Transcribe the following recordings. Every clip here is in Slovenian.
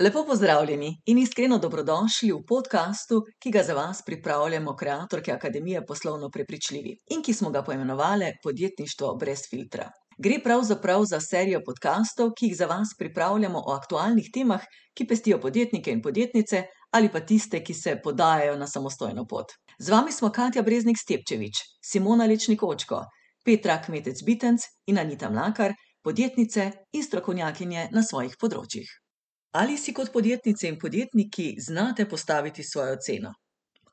Lepo pozdravljeni in iskreno dobrodošli v podkastu, ki ga za vas pripravljamo ustvarjalke Akademije Poslovno prepričljivi in ki smo ga poimenovali Podjetništvo brez filtra. Gre pravzaprav za serijo podkastov, ki jih za vas pripravljamo o aktualnih temah, ki pestijo podjetnike in podjetnice ali pa tiste, ki se podajajo na samostojno pot. Z vami smo Katja Breznik Stepčevič, Simona Lečnik Očko, Petra Kmetec Bitenc in Anita Mlakar, podjetnice in strokovnjakinje na svojih področjih. Ali si kot podjetnice in podjetniki znate postaviti svojo ceno?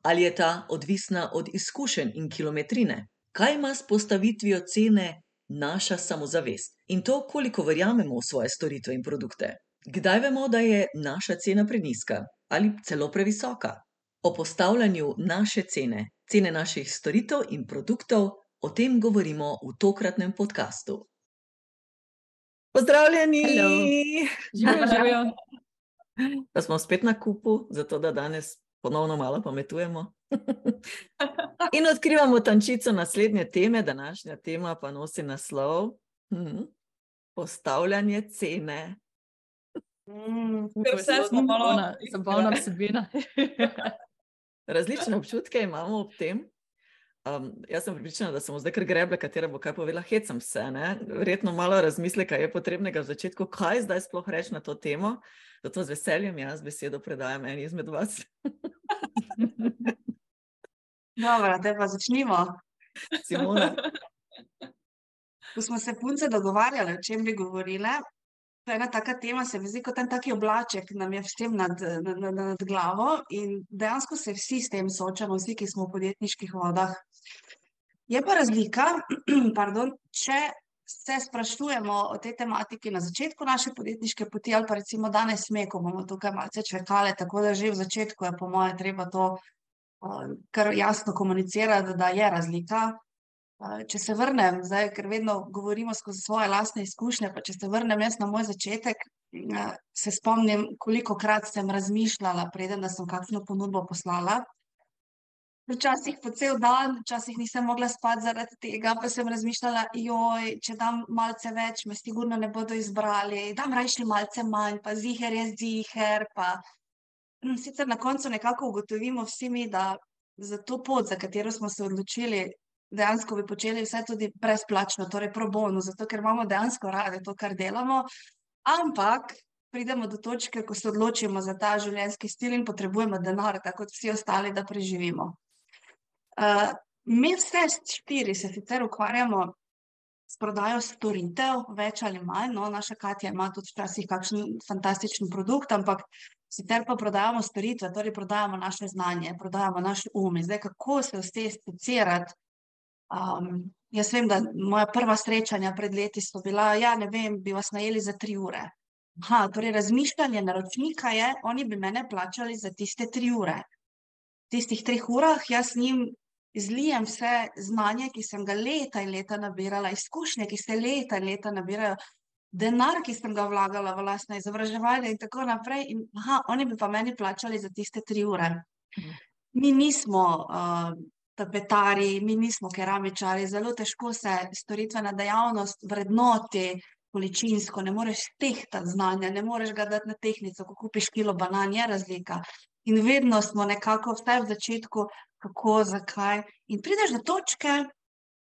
Ali je ta odvisna od izkušenj in kilometrine? Kaj ima s postavitvijo cene naša samozavest in to, koliko verjamemo v svoje storitve in produkte? Kdaj vemo, da je naša cena prenizka ali celo previsoka? O postavljanju naše cene, cene naših storitev in produktov, o tem govorimo v tokratnem podkastu. Pozdravljeni! Živijo, živijo. Da smo spet na kupu, zato da danes ponovno malo pametujemo. In odkrivamo tančico naslednje teme, današnja tema pa nosi naslov: hm, Postavljanje cene. Mm, vse smo malo zabavna vsebina. Različne občutke imamo ob tem. Um, jaz sem pripričana, da sem zdaj kar greble, katera bo kaj povedala. Hecam se, ne? verjetno malo razmisleka je potrebnega v začetku, kaj zdaj sploh reči na to temo. Zato z veseljem jaz besedo predajam eni izmed vas. Dobro, da pa začnimo. Simona. Ko smo se punce dogovarjali, o čem bi govorile, to je ena taka tema, se mi zdi kot en taki oblaček, nam je vštem nad, nad, nad, nad glavo in dejansko se vsi s tem soočamo, vsi, ki smo v podjetniških vodah. Je pa razlika, pardon, če se sprašujemo o tej tematiki na začetku naše podjetniške poti, ali pa recimo danes sme, ko bomo tukaj malce čvekale, tako da že v začetku je po moje treba to uh, kar jasno komunicirati, da je razlika. Uh, če se vrnem, zdaj, ker vedno govorimo skozi svoje lastne izkušnje, pa če se vrnem jaz na moj začetek, uh, se spomnim, koliko krat sem razmišljala, preden sem kakšno ponudbo poslala. Včasih po cel dan, včasih nisem mogla spati zaradi tega, pa sem razmišljala, joj, če dam malce več, me sigurno ne bodo izbrali, dam rajši malce manj, pa ziher je ziher. Pa... Hm, sicer na koncu nekako ugotovimo vsi mi, da za to pot, za katero smo se odločili, dejansko bi počeli vse tudi brezplačno, torej pro bono, zato ker imamo dejansko rade to, kar delamo. Ampak pridemo do točke, ko se odločimo za ta življenjski stil in potrebujemo denar, tako kot vsi ostali, da preživimo. Uh, mi vse štiri se sicer ukvarjamo s prodajo storitev, več ali manj. No, naša Katja ima tudi včasih kakšen fantastičen produkt, ampak sicer pa prodajamo storitve, torej prodajamo naše znanje, prodajamo naš um. Zdaj, kako se vse specificirati? Um, jaz vem, da moja prva srečanja pred leti so bila, ja, ne vem, bi vas najeli za tri ure. Aha, torej razmišljanje naročnika je, oni bi mene plačali za tiste tri ure. V tistih treh urah jaz njim izlijem vse znanje, ki sem ga leta in leta nabirala, izkušnje, ki se leta in leta nabirajo, denar, ki sem ga vlagala v lastne izobraževanje in tako naprej. In, aha, oni bi pa meni plačali za tiste tri ure. Mi nismo uh, tapetari, mi nismo keramičari, zelo težko se storitvena dejavnost vrednoti. Količinsko, ne moreš tehtati znanja, ne moreš ga dati na tehnico, ko kupiš kilo banan, je razlika. In vedno smo nekako, vsaj v začetku, kako, zakaj. In prideš do točke,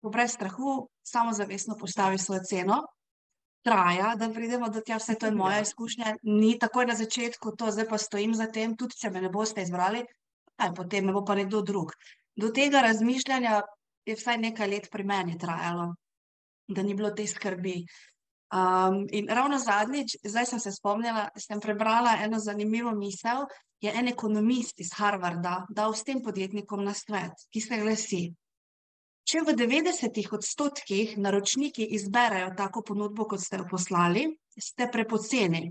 ko brez strahu, samo zavestno postavi svojo ceno. Traja, da pridemo do tega, vse to je moja izkušnja, ni takoj na začetku, to zdaj pa stojim za tem, tudi če me ne boste izbrali, aj potem me bo pa nekdo drug. Do tega razmišljanja je vsaj nekaj let pri meni trajalo, da ni bilo te skrbi. Um, in ravno zadnjič, zdaj sem se spomnila, sem prebrala eno zanimivo misel, je en ekonomist iz Harvarda dal s tem podjetnikom na svet, ki se glasi: Če v 90 odstotkih naročniki izberejo tako ponudbo, kot ste jo poslali, ste prepoceni.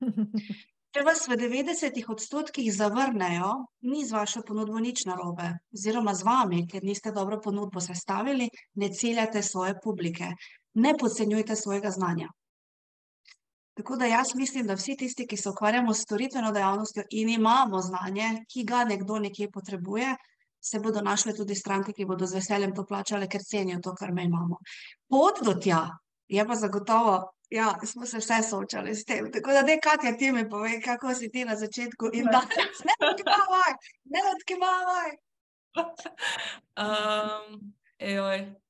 Če vas v 90 odstotkih zavrnejo, ni z vašo ponudbo nič narobe, oziroma z vami, ker niste dobro ponudbo sestavili, ne ciljate svoje publike, ne podcenjujte svojega znanja. Tako da jaz mislim, da vsi tisti, ki se ukvarjamo s storitveno dejavnostjo in imamo znanje, ki ga nekdo nekje potrebuje, se bodo našle tudi stranke, ki bodo z veseljem to plačale, ker cenijo to, kar me imamo. Pot do tja je pa zagotovo Ja, smo se vse soočali s tem. Tako da, ne, Katja, ti mi povej, kako si ti na začetku in danes. Ne odkimavaj, ne odkimavaj. Um, ejoj.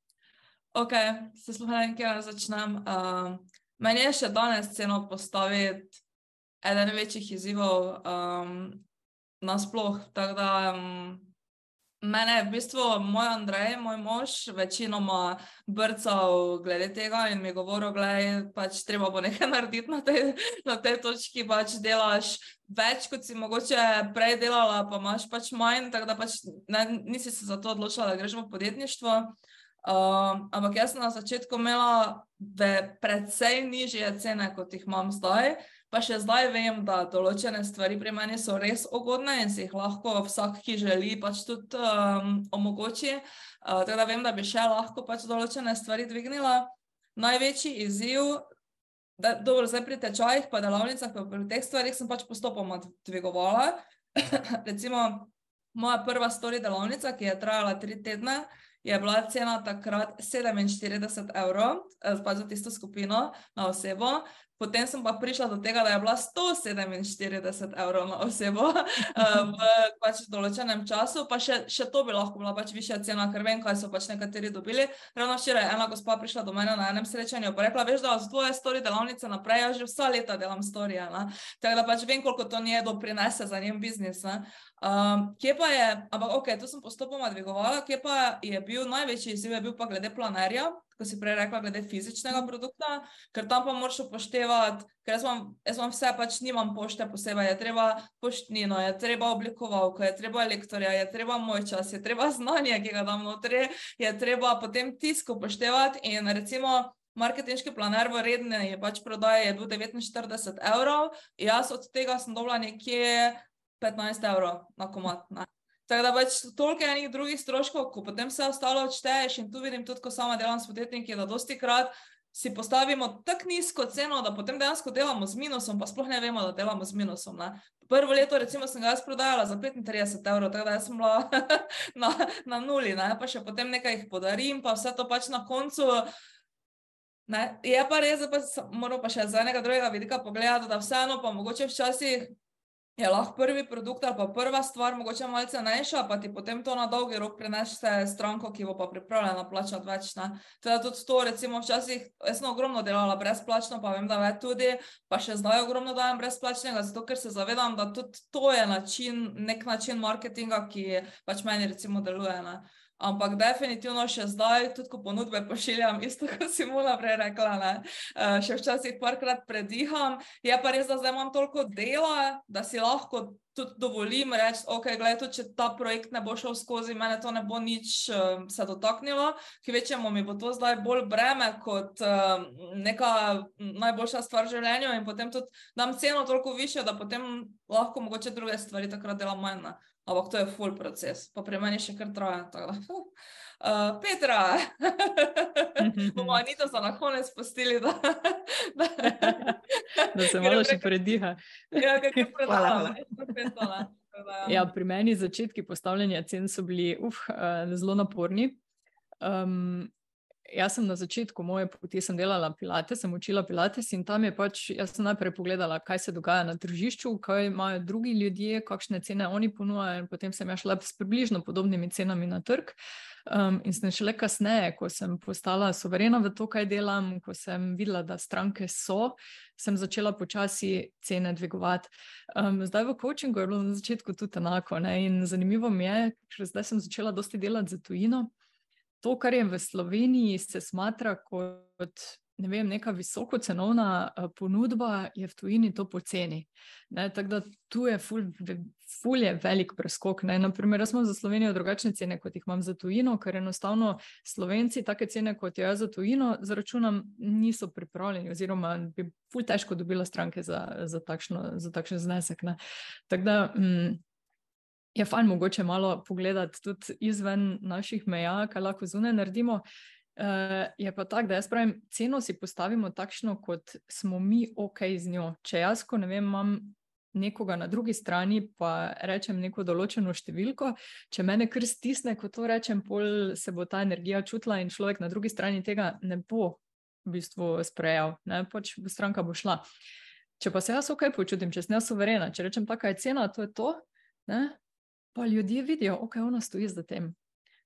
Ok, se vem, kje naj začnem. Um, meni je še danes ceno postaviti eden večjih izzivov um, nasploh. Tako da um, Mene je v bistvu moj Andrej, moj mož, večinoma brcal glede tega in mi govoril, da pač treba bo nekaj narediti na tej, na tej točki. Pač delaš več, kot si mogoče prej delala, pa imaš pač manj, tako da pač ne, nisi se za to odločila, da greš v podjetništvo. Um, ampak jaz sem na začetku imela precej nižje cene, kot jih imam zdaj. Pa še zdaj vem, da določene stvari pri meni so res ugodne in si jih lahko vsak, ki želi, pač tudi um, omogoči. Uh, tako da vem, da bi še lahko pač določene stvari dvignila. Največji izziv, da dobro, zdaj pri tečajih, pa delavnicah, pa pri teh stvarih sem pač postopoma dvigovala. Recimo, moja prva stori delavnica, ki je trajala tri tedne, je bila cena takrat 47 evrov, eh, pa za tisto skupino na osebo. Potem sem pa prišla do tega, da je bila 147 evrov na osebo eh, v pač določenem času, pa še, še to bi lahko bila pač višja cena, ker vem, kaj so pač nekateri dobili. Ravno včeraj je ena gospa prišla do mene na enem srečanju in rekla: Veš, da z tvoje stori delavnice naprej, jaz že vsa leta delam storije. Tako da pač vem, koliko to nje doprinese za njen biznis. Um, kje pa je, ampak ok, to sem postopoma dvigovala, kje pa je bil največji izziv, je bil pa glede planerja ko si prej rekla, glede fizičnega produkta, ker tam pa moraš upoštevati, ker jaz imam, jaz imam vse, pač nimam pošte posebej, je treba poštnino, je treba oblikovalko, je treba lektorja, je treba moj čas, je treba znanje, ki ga dam notri, je treba potem tisk upoštevati in recimo. Marketinški planer v redni je pač prodaja je bil 49 evrov, jaz od tega sem dobila nekje 15 evrov na komat. Ne. Tako da pač toliko enih drugih stroškov, ko potem vse ostalo odšteješ in tu vidim tudi, ko sama delam s podjetniki, da dosti krat si postavimo tako nizko ceno, da potem dejansko delamo z minusom, pa sploh ne vemo, da delamo z minusom. Ne. Prvo leto, recimo, sem ga jaz prodajala za 35 evrov, tako da sem bila na, na nuli, ne. pa še potem nekaj jih podarim, pa vse to pač na koncu. Ne. Je pa res, da pa moram pa še z enega drugega vidika pogledati, da vseeno pa mogoče včasih je lahko prvi produkt ali pa prva stvar, mogoče malo cenejša, pa ti potem to na dolgi rok prenese stranko, ki bo pa pripravljena plačati več. Teda tudi to, recimo, včasih jaz sem ogromno delala brezplačno, pa vem, da ve tudi, pa še zdaj ogromno dajem brezplačnega, zato ker se zavedam, da tudi to je način, nek način marketinga, ki pač meni recimo deluje. Ne? Ampak definitivno še zdaj, tudi ko ponudbe pošiljam, isto kot si mu naprej rekla, ne, uh, še včasih parkrat prediham. Je pa res, da zdaj imam toliko dela, da si lahko tudi dovolim reči, ok, gledaj, tudi če ta projekt ne bo šel skozi, mene to ne bo nič uh, se dotaknilo, ki večjemu mi bo to zdaj bolj breme kot uh, neka najboljša stvar v življenju in potem tudi dam ceno toliko više, da potem lahko mogoče druge stvari takrat delam manj. Ne ampak to je full proces, pa pri meni še kar traja. Uh, Petra, bomo Anita za na konec spustili, da, da, da se malo še prediha. Ja, kako je predala. Ja, pri meni začetki postavljanja cen so bili uf, uh, zelo naporni. Um, Jaz sem na začetku moje poti delala pilate, sem učila pilate in tam je pač, jaz sem najprej pogledala, kaj se dogaja na tržišču, kaj imajo drugi ljudje, kakšne cene oni ponujajo, in potem sem šla s približno podobnimi cenami na trg. Um, in sem šele kasneje, ko sem postala soverena v to, kaj delam, ko sem videla, da stranke so, sem začela počasi cene dvigovati. Um, zdaj v coachingu je bilo na začetku tudi enako. Ne? In zanimivo mi je, ker zdaj sem začela dosti delati za tujino to, kar je v Sloveniji, se smatra kot ne vem, neka visokocenovna ponudba, je v tujini to poceni. Tako da tu je ful, ful je velik preskok. Ne? Naprimer, jaz imam za Slovenijo drugačne cene, kot jih imam za tujino, ker enostavno Slovenci take cene, kot jaz za tujino, zaračunam, niso pripravljeni, oziroma bi ful težko dobila stranke za, za, takšno, za takšen znesek. Tako da. Mm, je fajn mogoče malo pogledati tudi izven naših meja, kaj lahko zunaj naredimo. Uh, je pa tako, da jaz pravim, ceno si postavimo takšno, kot smo mi ok z njo. Če jaz, ko ne vem, imam nekoga na drugi strani, pa rečem neko določeno številko, če mene kar stisne, ko to rečem, pol se bo ta energija čutila in človek na drugi strani tega ne bo v bistvu sprejel, ne, pač stranka bo šla. Če pa se jaz ok počutim, če sem jaz suverena, če rečem, taka je cena, to je to, ne, pa ljudje vidijo, ok, ona stoji za tem.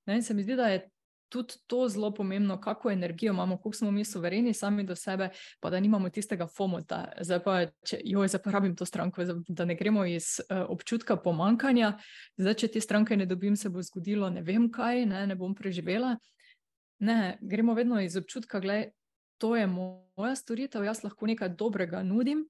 Ne, in se mi zdi, da je tudi to zelo pomembno, kako energijo imamo, kako smo mi suvereni sami do sebe, pa da nimamo tistega fomota. Zdaj pa, če jo zaporabim to stranko, da ne gremo iz uh, občutka pomankanja, zdaj, če te stranke ne dobim, se bo zgodilo ne vem kaj, ne, ne bom preživela. Ne, gremo vedno iz občutka, da to je moja storitev, jaz lahko nekaj dobrega nudim.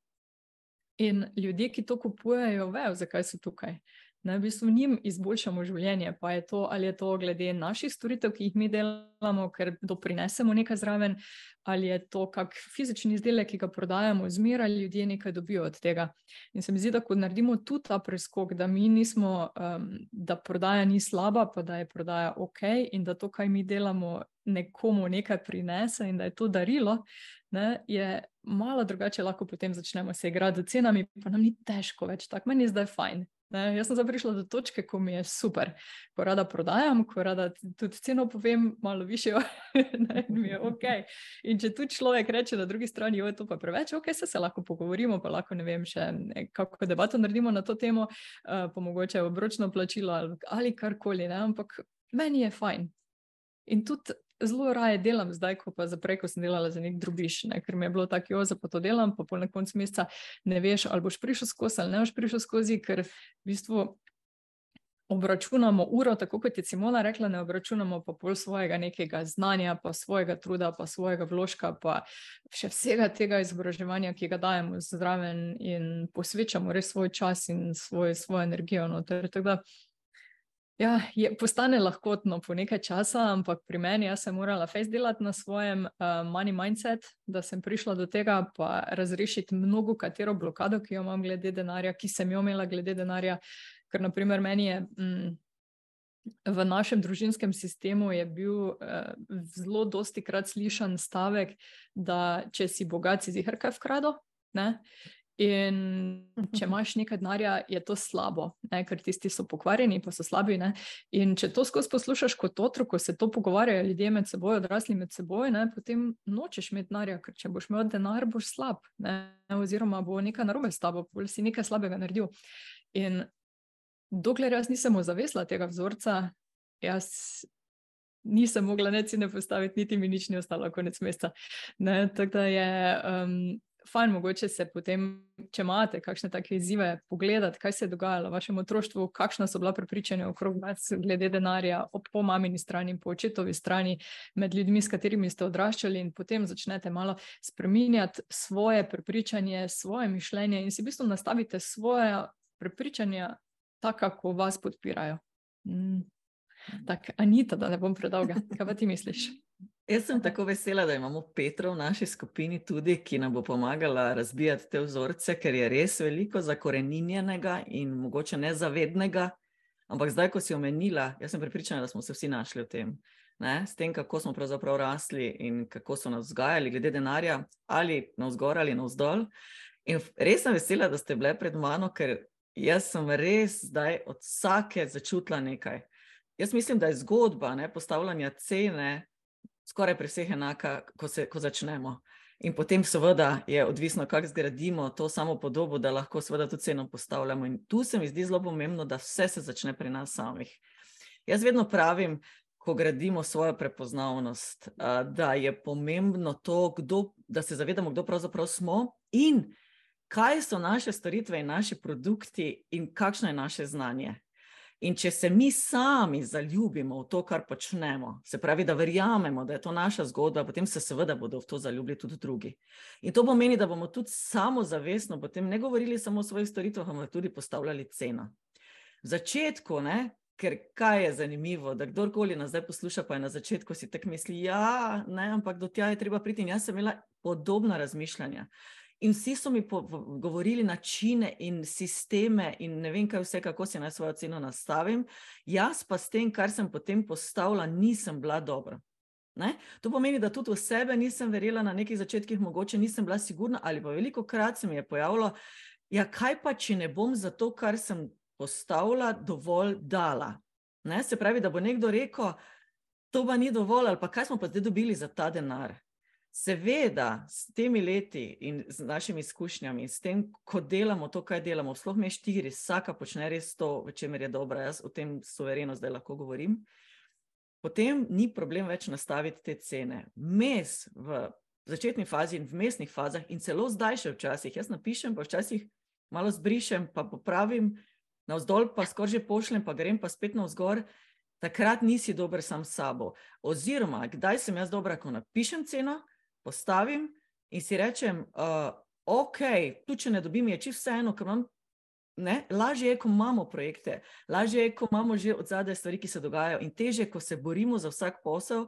In ljudje, ki to kupujejo, vejo, zakaj so tukaj da v bistvu njim izboljšamo življenje. Pa je to, ali je to glede naših storitev, ki jih mi delamo, ker doprinesemo nekaj zraven, ali je to kak fizični izdelek, ki ga prodajamo, zmeraj ljudje nekaj dobijo od tega. In se mi zdi, da ko naredimo tudi ta preskok, da mi nismo, um, da prodaja ni slaba, pa da je prodaja ok in da to, kaj mi delamo, nekomu nekaj prinese in da je to darilo. Ne, je malo drugače, lahko potem začnemo se igrati z cenami, pa nam ni težko več, tako meni je zdaj fajn. Ne, jaz sem zdaj prišla do točke, ko mi je super, ko rada prodajam, ko rada tudi ceno povem, malo više, da mi je ok. In če tu človek reče na drugi strani, jo je to pa preveč, ok, se, se lahko pogovorimo, pa lahko ne vem še, kako debato naredimo na to temo, uh, pa mogoče obročno plačilo ali, ali karkoli, ne, ampak meni je fajn. In tudi zelo raje delam zdaj, ko pa zaprej, ko sem delala za nek drugiš, ne? ker mi je bilo tako, jo za pa to delam, pa pol na koncu meseca ne veš, ali boš prišel skozi ali ne boš prišel skozi, ker v bistvu obračunamo uro, tako kot je Simona rekla, ne obračunamo pa pol svojega nekega znanja, pa svojega truda, pa svojega vložka, pa še vsega tega izobraževanja, ki ga dajemo zraven in posvečamo res svoj čas in svoj, svojo energijo. No, ter, tako da Ja, je, postane lahkotno po nekaj časa, ampak pri meni jaz sem morala fejs delati na svojem uh, money mindset, da sem prišla do tega, pa razrešiti mnogo katero blokado, ki jo imam glede denarja, ki sem jo imela glede denarja. Ker, naprimer, meni je mm, v našem družinskem sistemu bil uh, zelo dosti krat slišan stavek, da če si bogat, si zihar kaj vkrado. Ne? In če imaš nekaj denarja, je to slabo, ne? ker tisti so pokvarjeni, pa so slabi. Ne? In če to skozi poslušaš kot otrok, ko se to pogovarjajo ljudje med seboj, odrasli med seboj, ne? potem nočeš imeti denarja, ker če boš imel denar, boš slab, ne? oziroma bo nekaj narobe s tabo, ali si nekaj slabega naredil. In dokler jaz nisem ozavesla tega vzorca, jaz. Nisem mogla ne cene postaviti, niti mi nič ni ostalo, konec meseca. Tako da je um, fajn, mogoče se potem, če imate kakšne take izzive, pogledati, kaj se je dogajalo v vašem otroštvu, kakšna so bila prepričanja okrog vas, glede denarja, po mamini strani, po očetovi strani, med ljudmi, s katerimi ste odraščali, in potem začnete malo spreminjati svoje prepričanje, svoje mišljenje in si v bistvu nastavite svoje prepričanja tako, kako vas podpirajo. Mm. Tako, Anita, da ne bom predolga, kaj pa ti misliš? Jaz sem tako vesela, da imamo Petro v naši skupini tudi, ki nam bo pomagala razbijati te vzorce, ker je res veliko zakoreninjenega in mogoče nezavednega. Ampak zdaj, ko si omenila, jaz sem pripričana, da smo se vsi našli v tem. Ne? S tem, kako smo pravzaprav rasli in kako so nas vzgajali, glede denarja, ali na vzgor ali na vzdolj. In res sem vesela, da ste bile pred mano, ker jaz sem res zdaj od vsake začutila nekaj. Jaz mislim, da je zgodba ne, postavljanja cene skoraj pri vseh enaka, ko, se, ko začnemo. In potem, seveda, je odvisno, kako zgradimo to samo podobo, da lahko, seveda, tudi ceno postavljamo. In tu se mi zdi zelo pomembno, da vse se začne pri nas samih. Jaz vedno pravim, ko gradimo svojo prepoznavnost, da je pomembno to, kdo, da se zavedamo, kdo pravzaprav smo in kaj so naše storitve in naši produkti in kakšno je naše znanje. In če se mi sami zaljubimo v to, kar počnemo, se pravi, da verjamemo, da je to naša zgodba, potem se seveda bodo v to zaljubili tudi drugi. In to pomeni, da bomo tudi samozavestno potem ne govorili samo o svojih storitvah, ampak tudi postavljali ceno. V začetku, ne, ker kaj je zanimivo, da kdorkoli nas zdaj posluša, pa je na začetku si tak misli, ja, ne, ampak do tja je treba priti. In jaz sem imela podobna razmišljanja. In vsi so mi govorili načine in sisteme, in ne vem, kaj vse, kako si naj svojo ceno nastavim. Jaz pa s tem, kar sem potem postavila, nisem bila dobra. Ne? To pomeni, da tudi v sebe nisem verjela na nekih začetkih, mogoče nisem bila sigurna, ali pa veliko krat se mi je pojavilo, ja, kaj pa, če ne bom za to, kar sem postavila, dovolj dala. Ne? Se pravi, da bo nekdo rekel, to pa ni dovolj, ali pa kaj smo pa zdaj dobili za ta denar. Seveda, s temi leti in z našimi izkušnjami, s tem, ko delamo to, kaj delamo, sploh me štiri, vsaka počne res to, v čemer je dobra, jaz o tem suvereno zdaj lahko govorim. Potem ni problem več nastaviti te cene. Mes v začetni fazi in v mestnih fazah, in celo zdaj še včasih, jaz napišem, pa včasih malo zbrišem, pa popravim, navzdol pa skoraj že pošljem, pa grem pa spet navzgor. Takrat nisi dober sam s sabo. Oziroma, kdaj sem jaz dobra, ko napišem ceno, postavim in si rečem, uh, ok, tu če ne dobim, je čisto vseeno, ker imam. Ne? Lažje je, ko imamo projekte, lažje je, ko imamo že od zadaj stvari, ki se dogajajo, in teže, ko se borimo za vsak posel,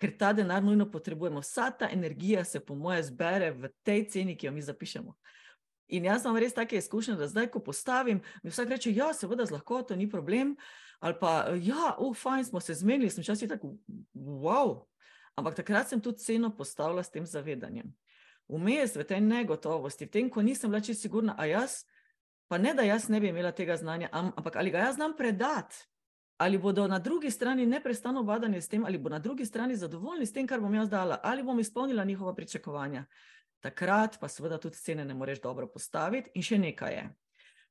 ker ta denar nujno potrebujemo. Vsa ta energija se, po moje, zbere v tej ceni, ki jo mi zapišemo. In jaz imam res take izkušnje, da zdaj, ko postavim, mi vsak reče: Ja, seveda, z lahkoto, ni problem. Ali pa, ja, ufajn, smo se zmenili, sem časi tako, wow, Ampak takrat sem tudi ceno postavila s tem zavedanjem. Vmes v tej negotovosti, v tem, ko nisem bila čisto sigurna, a jaz, pa ne da jaz ne bi imela tega znanja, ampak ali ga jaz znam predati, ali bodo na drugi strani neprestano badani s tem, ali bo na drugi strani zadovoljni s tem, kar bom jaz dala, ali bom izpolnila njihova pričakovanja. Takrat pa seveda tudi cene ne moreš dobro postaviti. In še nekaj je.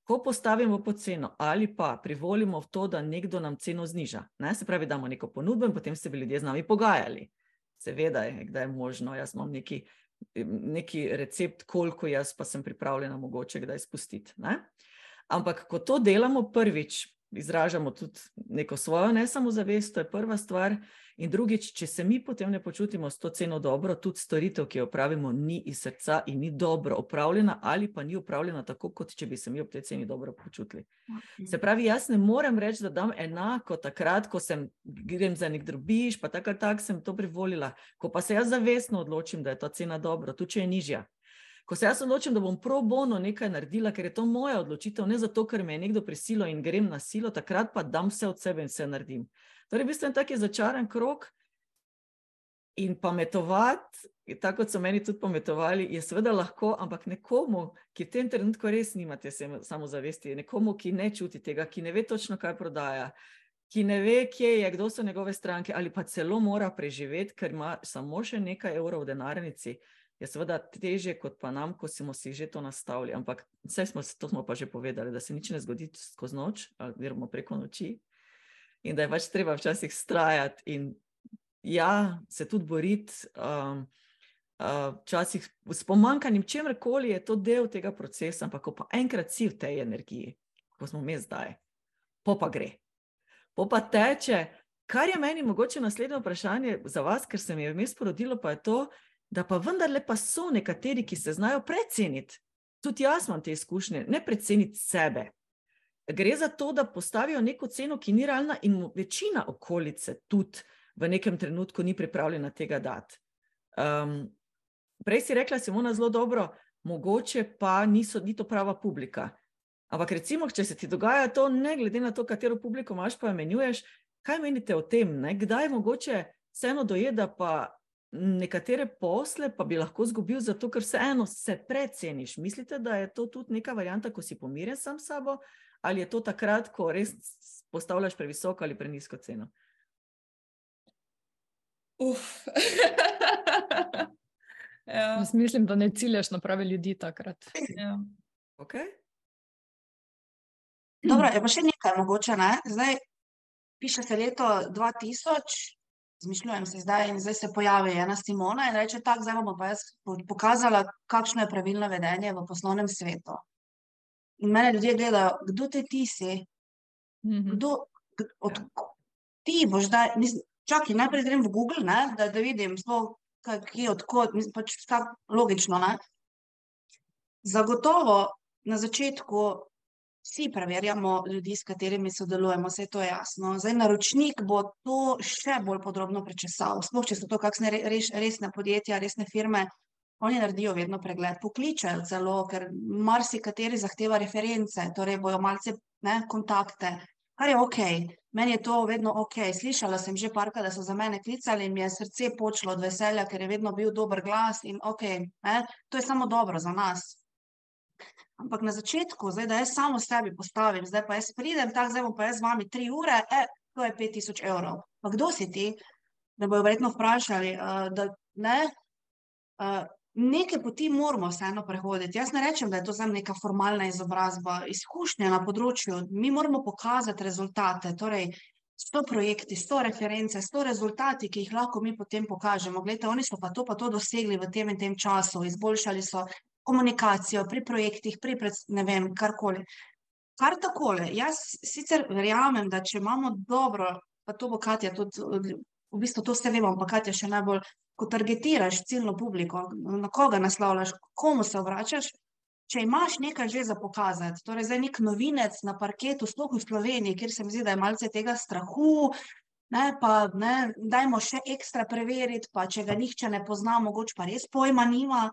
Ko postavimo po ceno ali pa privolimo v to, da nekdo nam ceno zniža, ne? se pravi, damo neko ponudbo in potem se bi ljudje z nami pogajali. Seveda je, kdaj je možno, jaz imam neki, neki recept, koliko jaz pa sem pripravljena mogoče kdaj spustiti. Ne? Ampak, ko to delamo prvič, izražamo tudi neko svojo nesamozavest, to je prva stvar. In drugič, če se mi potem ne počutimo s to ceno dobro, tudi storitev, ki jo opravimo, ni iz srca in ni dobro opravljena, ali pa ni opravljena tako, kot če bi se mi ob tej ceni dobro počutili. Se pravi, jaz ne morem reči, da dam enako takrat, ko sem grem za nek drobiš, pa tako tak sem to privolila. Ko pa se jaz zavestno odločim, da je ta cena dobra, tudi če je nižja. Ko se jaz odločim, da bom pro bono nekaj naredila, ker je to moja odločitev, ne zato, ker me je nekdo prisilil in grem na silo, takrat pa dam vse od sebe in vse naredim. Torej, v bistvu je tako začaran krok. In pametovati, tako kot so meni tudi pametovali, je seveda lahko, ampak nekomu, ki v tem trenutku res nimate samozavesti, nekomu, ki ne čuti tega, ki ne ve točno, kaj prodaja, ki ne ve, kje je, kdo so njegove stranke, ali pa celo mora preživeti, ker ima samo še nekaj evrov v denarnici, je seveda teže kot pa nam, ko smo si že to nastavili. Ampak vse smo, to smo pa že povedali, da se nič ne zgodi skozi noč, oziroma preko noči, in da je pač treba včasih strajati in ja, se tudi boriti. Um, Včasih uh, s pomankanjem čemkoli je to del tega procesa, ampak ko pa enkrat si v tej energiji, kot smo mi zdaj, po pa gre. Po pa teče, kar je meni mogoče naslednje vprašanje za vas, ker se mi je vmes porodilo, pa je to, da pa vendarle pa so nekateri, ki se znajo preceniti. Tudi jaz imam te izkušnje, ne preceniti sebe. Gre za to, da postavijo neko ceno, ki ni realna, in večina okolice tudi v nekem trenutku ni pripravljena tega dati. Um, prej si rekla, Simona, zelo dobro, mogoče pa niso, ni to prava publika. Ampak recimo, če se ti dogaja to, ne glede na to, katero publiko imaš, pa imenuješ, kaj menite o tem? Ne? Kdaj mogoče vseeno dojeda pa nekatere posle pa bi lahko izgubil, zato ker vseeno se preceniš. Mislite, da je to tudi neka varianta, ko si pomirjen sam s sabo, ali je to takrat, ko res postavljaš previsoko ali prenisko ceno? Uf. ja. Jaz mislim, da ne ciljaš na prave ljudi takrat. Ja. Okay. Dobro, je pa še nekaj mogoče. Ne? Zdaj piše se leto 2000, Zmišljujem se zdaj in zdaj se pojavi ena Simona in reče: tako, zdaj bomo pa jaz pokazala, kakšno je pravilno vedenje v poslovnem svetu. In mene ljudje gledajo, kdo te ti si? Mhm. Kdo, od, ti boš zdaj, čakaj, najprej grem v Google, ne, da, da vidim, kje je odkot, pač logično. Ne. Zagotovo na začetku Vsi preverjamo ljudi, s katerimi sodelujemo, vse to je jasno. Zdaj, naročnik bo to še bolj podrobno prečesal. Sploh, če so to kakšne res, resne podjetja, resne firme, oni naredijo vedno pregled, pokličajo celo, ker marsikateri zahteva reference, torej bojo malce ne, kontakte, kar je ok. Meni je to vedno ok. Slišala sem že parka, da so za mene klicali in mi je srce počlo od veselja, ker je vedno bil dober glas in ok, ne, to je samo dobro za nas. Ampak na začetku, zdaj, da jaz samo sebi postavim, zdaj pa jaz pridem, tako zdaj bom pa jaz z vami tri ure, e, to je 5000 evrov. Pa kdo si ti? Da bojo verjetno vprašali, uh, da ne. Uh, Neke poti moramo vseeno prehoditi. Jaz ne rečem, da je to za neka formalna izobrazba, izkušnja na področju. Mi moramo pokazati rezultate, torej sto projekti, sto reference, sto rezultati, ki jih lahko mi potem pokažemo. Glede, oni so pa to, pa to dosegli v tem in tem času, izboljšali so komunikacijo pri projektih, pri pred, ne vem, karkoli. Kar takole, jaz sicer verjamem, da če imamo dobro, pa to bo Katja tudi, v bistvu to vse vemo, ampak Katja še najbolj ko targetiraš ciljno publiko, na koga naslavljaš, komu se obračaš, če imaš nekaj že za pokazati, torej zdaj nek novinec na parketu, sploh v Sloveniji, kjer se mi zdi, da je malce tega strahu, ne, pa ne, dajmo še ekstra preveriti, pa če ga nihče ne pozna, mogoče pa res pojma nima.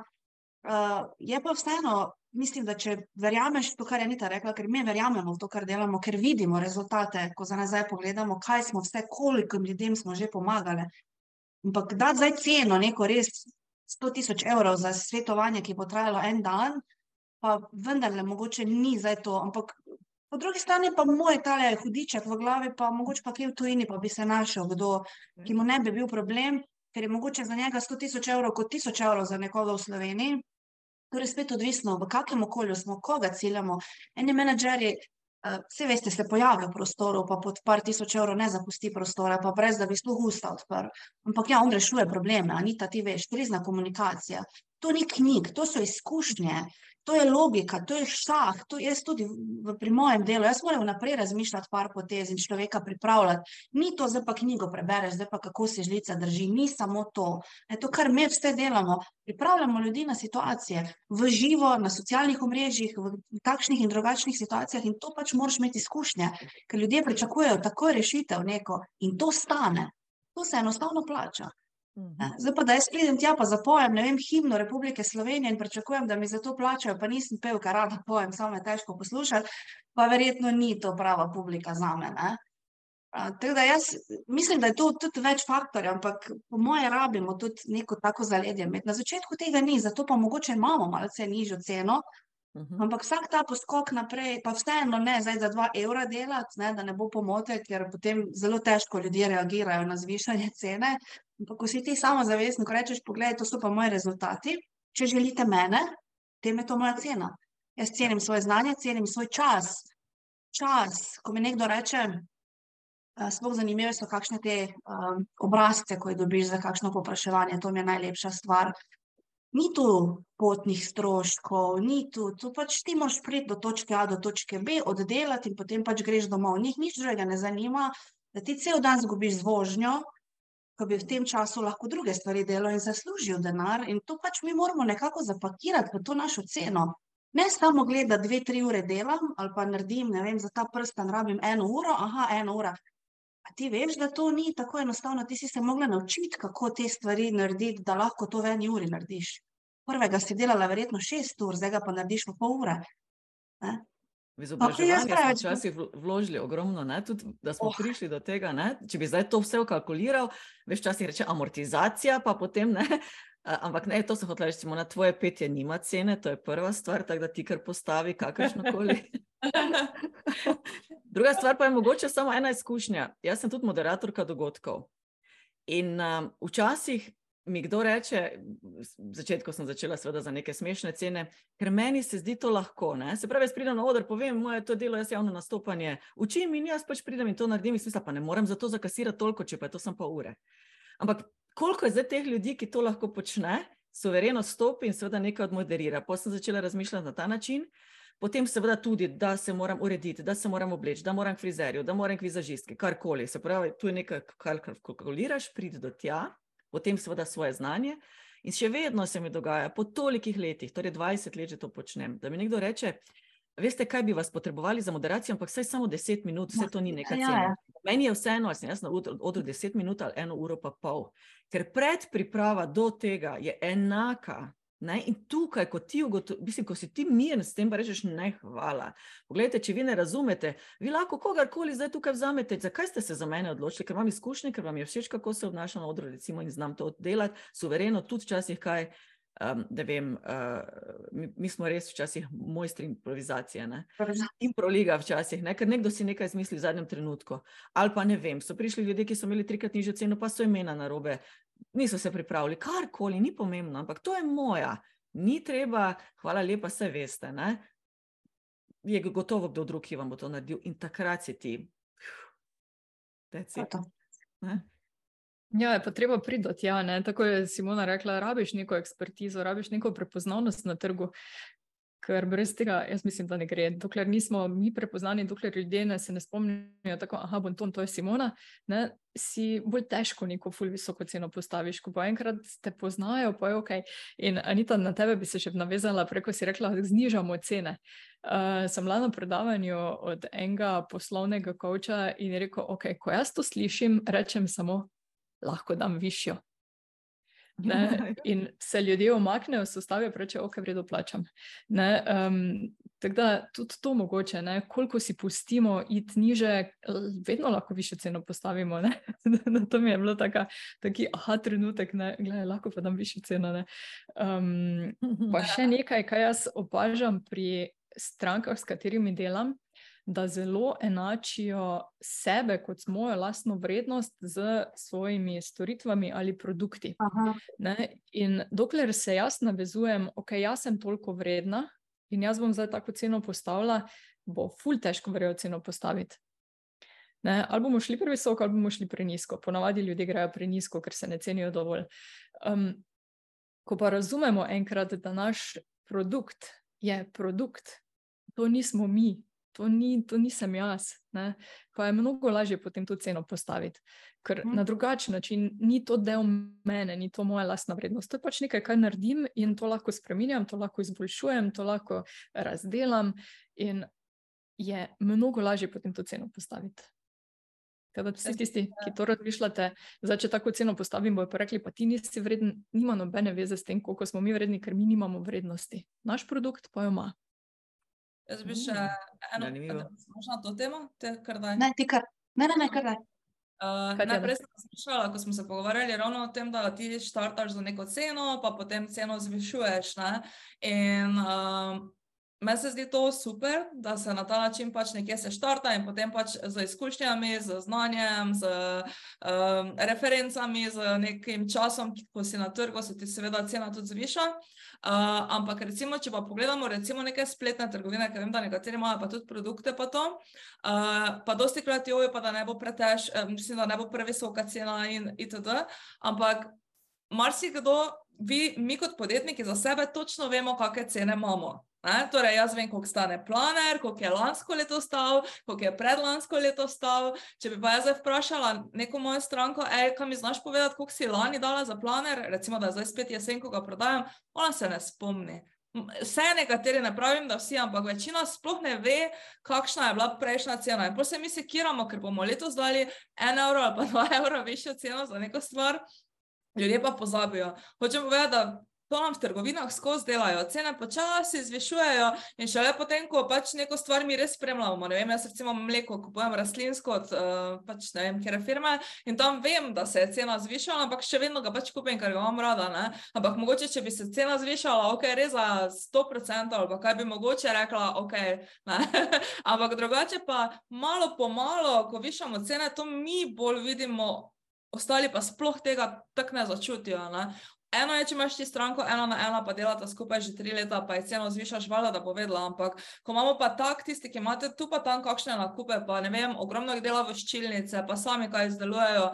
Uh, je pa vseeno, mislim, da če verjameš to, kar je Anita rekla, ker mi verjamemo v to, kar delamo, ker vidimo rezultate, ko za nazaj pogledamo, kaj smo vse, koliko ljudem smo že pomagali, Ampak da zdaj ceno, neko res 100 tisoč evrov za svetovanje, ki bo trajalo en dan, pa vendarle mogoče ni zdaj to. Ampak po drugi strani pa moj tale hudiček v glavi, pa mogoče pa kje v tujini, pa bi se našel kdo, ki mu ne bi bil problem, ker je mogoče za njega 100 tisoč evrov kot tisoč evrov za nekoga v Sloveniji. Torej, spet odvisno, v kakem okolju smo, koga ciljamo. Eni menedžerji Vse veste, se pojavi v prostoru, pa pod par tisoč evrov ne zapusti prostora, pa brez da bi sploh usta odprl. Ampak ja, on rešuje probleme, Anita, ti veš, krizna komunikacija. To ni knjig, to so izkušnje, to je logika, to je šah, to je tudi v, pri mojem delu. Jaz moram naprej razmišljati par potez in človeka pripravljati. Ni to, zdaj pa knjigo prebereš, zdaj pa kako se žlica drži. Ni samo to. Je to, kar mi vse delamo. Pripravljamo ljudi na situacije, v živo, na socialnih omrežjih, v takšnih in drugačnih situacijah in to pač moraš imeti izkušnje, ker ljudje pričakujejo tako rešitev neko in to stane. To se enostavno plača. Mhm. Zdaj pa, da jaz pridem tja pa zapojem, ne vem, himno Republike Slovenije in pričakujem, da mi za to plačajo, pa nisem pel, kar rada pojem, samo je težko poslušati, pa verjetno ni to prava publika za me. Ne? Tako da jaz mislim, da je to tudi več faktorjev, ampak po moje rabimo tudi neko tako zaledje. Na začetku tega ni, zato pa mogoče imamo malce nižjo ceno, uh mhm. -huh. ampak vsak ta poskok naprej, pa vseeno ne zdaj za dva evra delati, ne, da ne bo pomote, ker potem zelo težko ljudje reagirajo na zvišanje cene, Ampak, ko si ti samo zavestni, ko rečeš, poglej, to so pa moji rezultati, če želite mene, tem je to moja cena. Jaz cenim svoje znanje, cenim svoj čas. Čas, ko mi nekdo reče, sploh zanimive so kakšne te um, obrazce, ko jih dobiš za kakšno popraševanje, to mi je najlepša stvar. Ni tu potnih stroškov, ni tu, tu pač ti moraš priti do točke A do točke B, oddelati in potem pač greš domov. Njih nič drugega ne zanima, da ti cel dan zgubiš z vožnjo, ko bi v tem času lahko druge stvari delal in zaslužil denar. In to pač mi moramo nekako zapakirati v to našo ceno. Ne samo gledati, da dve, tri ure delam ali pa naredim, ne vem, za ta prstan rabim eno uro, aha, eno uro. A ti veš, da to ni tako enostavno, ti si se mogla naučiti, kako te stvari narediti, da lahko to v eni uri narediš. Prvega si delala verjetno šest ur, zdaj pa narediš v pol ure. Ne? V izobraževanje smo včasih vložili ogromno, ne, tudi, da smo oh. prišli do tega. Ne, če bi zdaj to vse ukalkuliral, veš, včasih reče amortizacija, pa potem ne. Ampak ne, to se hoče reči, na tvoje petje nima cene, to je prva stvar, tako da ti kar postavi kakršno koli. Druga stvar pa je mogoče samo ena izkušnja. Jaz sem tudi moderatorka dogodkov. In um, včasih mi kdo reče, v začetku sem začela seveda za neke smešne cene, ker meni se zdi to lahko. Ne? Se pravi, jaz pridem na oder, povem, moje to delo, jaz javno nastopanje, učim in jaz pač pridem in to naredim, in smisla pa ne morem za to zakasirati toliko, če pa je to samo pol ure. Ampak koliko je zdaj teh ljudi, ki to lahko počne, suvereno stopi in seveda nekaj odmoderira. Potem sem začela razmišljati na ta način. Potem, seveda, tudi, da se moram urediti, da se moram obleči, da moram k frizerju, da moram k vizažistki, karkoli. Se pravi, tu je nekaj, kar kalkuliraš, prid do tja, potem seveda svoje znanje. In še vedno se mi dogaja, po tolikih letih, torej 20 let že to počnem, da mi nekdo reče: Veste, kaj bi vas potrebovali za moderacijo, ampak vsaj samo 10 minut, vse to ni neka ja, cena. Ja. Meni je vseeno, ali sem jaz na odru 10 minut ali eno uro pa pol, ker predpriprava do tega je enaka Ne? In tukaj, ko, ti mislim, ko si ti miren s tem, pa rečeš ne, hvala. Poglejte, če vi ne razumete, vi lahko kogarkoli zdaj tukaj vzamete. Zakaj ste se za mene odločili? Ker imam izkušnje, ker vam je všeč, kako se obnašam na odru, recimo, in znam to delati, suvereno, tudi včasih kaj Um, da vem, uh, mi, mi smo res včasih mojstri improvizacije. Ne? Improliga včasih, ne? ker nekdo si nekaj izmisli v zadnjem trenutku. Ali pa ne vem, so prišli ljudje, ki so imeli trikrat nižjo ceno, pa so imena na robe, niso se pripravili, karkoli, ni pomembno, ampak to je moja. Ni treba, hvala lepa, vse veste. Ne? Je gotovo kdo drug, ki vam bo to naredil, in takrat si ti. Ja, je pa treba priti. Ja, Tako je Simona rekla, rabiš neko ekspertizo, rabiš neko prepoznavnost na trgu. Ker brez tega, jaz mislim, da ne gre. Dokler nismo mi prepoznani, dokler ljudje ne se ne spomnijo, tako da je to, to je Simona, ne, si bolj težko neko ful visoko ceno postaviš. Ko pa enkrat te poznajo, pa je ok. In Anita, na tebe bi se še navezala, preko si rekla, da znižamo cene. Uh, sem bila na predavanju od enega poslovnega koča in je rekel, ok, ko jaz to slišim, rečem samo, lahko dam višjo. Ne? In se ljudje omaknejo, se ustavijo in rečejo, ok, vredno plačam. Um, tako da tudi to mogoče, ne? koliko si pustimo iti niže, vedno lahko više ceno postavimo. to mi je bilo taka, taki aha trenutek, da lahko pa dam više ceno. Um, pa še nekaj, kar jaz opažam pri strankah, s katerimi delam da zelo enačijo sebe kot svojo lastno vrednost z svojimi storitvami ali produkti. In dokler se jaz navezujem, ok, jaz sem toliko vredna in jaz bom zdaj tako ceno postavila, bo ful težko verjetno ceno postaviti. Ne, ali bomo šli previsoko, ali bomo šli prenisko. Ponavadi ljudje grejo prenisko, ker se ne cenijo dovolj. Um, ko pa razumemo enkrat, da naš produkt je produkt, to nismo mi, to, ni, to nisem jaz. Ne? Pa je mnogo lažje potem to ceno postaviti. Ker hmm. na drugačen način ni to del mene, ni to moja lastna vrednost. To je pač nekaj, kar naredim in to lahko spremenjam, to lahko izboljšujem, to lahko razdelam. In je mnogo lažje potem to ceno postaviti. Kada vsi tisti, ki to razmišljate, zdaj, če tako ceno postavim, bojo pa rekli, pa ti nisi vreden, nima nobene veze s tem, koliko smo mi vredni, ker mi nimamo vrednosti. Naš produkt pa jo ima. Jaz bi še eno vprašanje na to temo, te kar daj. Ne, ti kar, ne, ne, ne kar daj. Uh, najprej sem slišala, ko smo se pogovarjali ravno o tem, da ti štartaš za neko ceno, pa potem ceno zvišuješ. Ne? In uh, Meni se zdi to super, da se na ta način pač nekje se štarta in potem pač z izkušnjami, z znanjem, z um, referencami, z nekim časom, ko si na trgu, se ti seveda cena tudi zviša. Uh, ampak recimo, če pa pogledamo recimo neke spletne trgovine, ker vem, da nekateri imajo pa tudi produkte pa to, uh, pa dosti krat jojo, pa da ne bo pretež, um, mislim, da ne bo previsoka cena in itd. Ampak marsikdo, vi, mi kot podjetniki za sebe točno vemo, kakšne cene imamo. Ne? Torej, jaz vem, koliko stane planer, koliko je lansko leto stal, koliko je predlansko leto stal. Če bi pa jaz zdaj vprašala neko mojo stranko, ej, kaj mi znaš povedati, koliko si lani dala za planer, recimo, da zdaj spet jesen, ko ga prodajam, ona se ne spomni. Vse nekateri ne pravim, da vsi, ampak večina sploh ne ve, kakšna je bila prejšnja cena. In potem se mi sekiramo, ker bomo letos dali en evro ali pa dva evra višjo ceno za neko stvar, ljudje pa pozabijo. Hočem povedati, da to nam v trgovinah skozi delajo, cene počasi zvišujejo in šele potem, ko pač neko stvar mi res spremljamo. Vem, jaz recimo mleko kupujem rastlinsko od uh, pač ne vem, kere firme in tam vem, da se je cena zvišala, ampak še vedno ga pač kupim, ker ga imam rada. Ne? Ampak mogoče, če bi se cena zvišala, ok, res za 100% ali kaj bi mogoče rekla, ok. ampak drugače pa malo po malo, ko višamo cene, to mi bolj vidimo. Ostali pa sploh tega tako ne začutijo. Ne? Eno je, če imaš ti stranko, ena na ena, pa delata skupaj že tri leta, pa je ceno zvišaš, valjda, da bo vedela. Ampak, ko imamo pa tak, tisti, ki imate tu pa tam kakšne nakupe, pa ne vem, ogromno jih dela v ščilnice, pa sami kaj izdelujejo.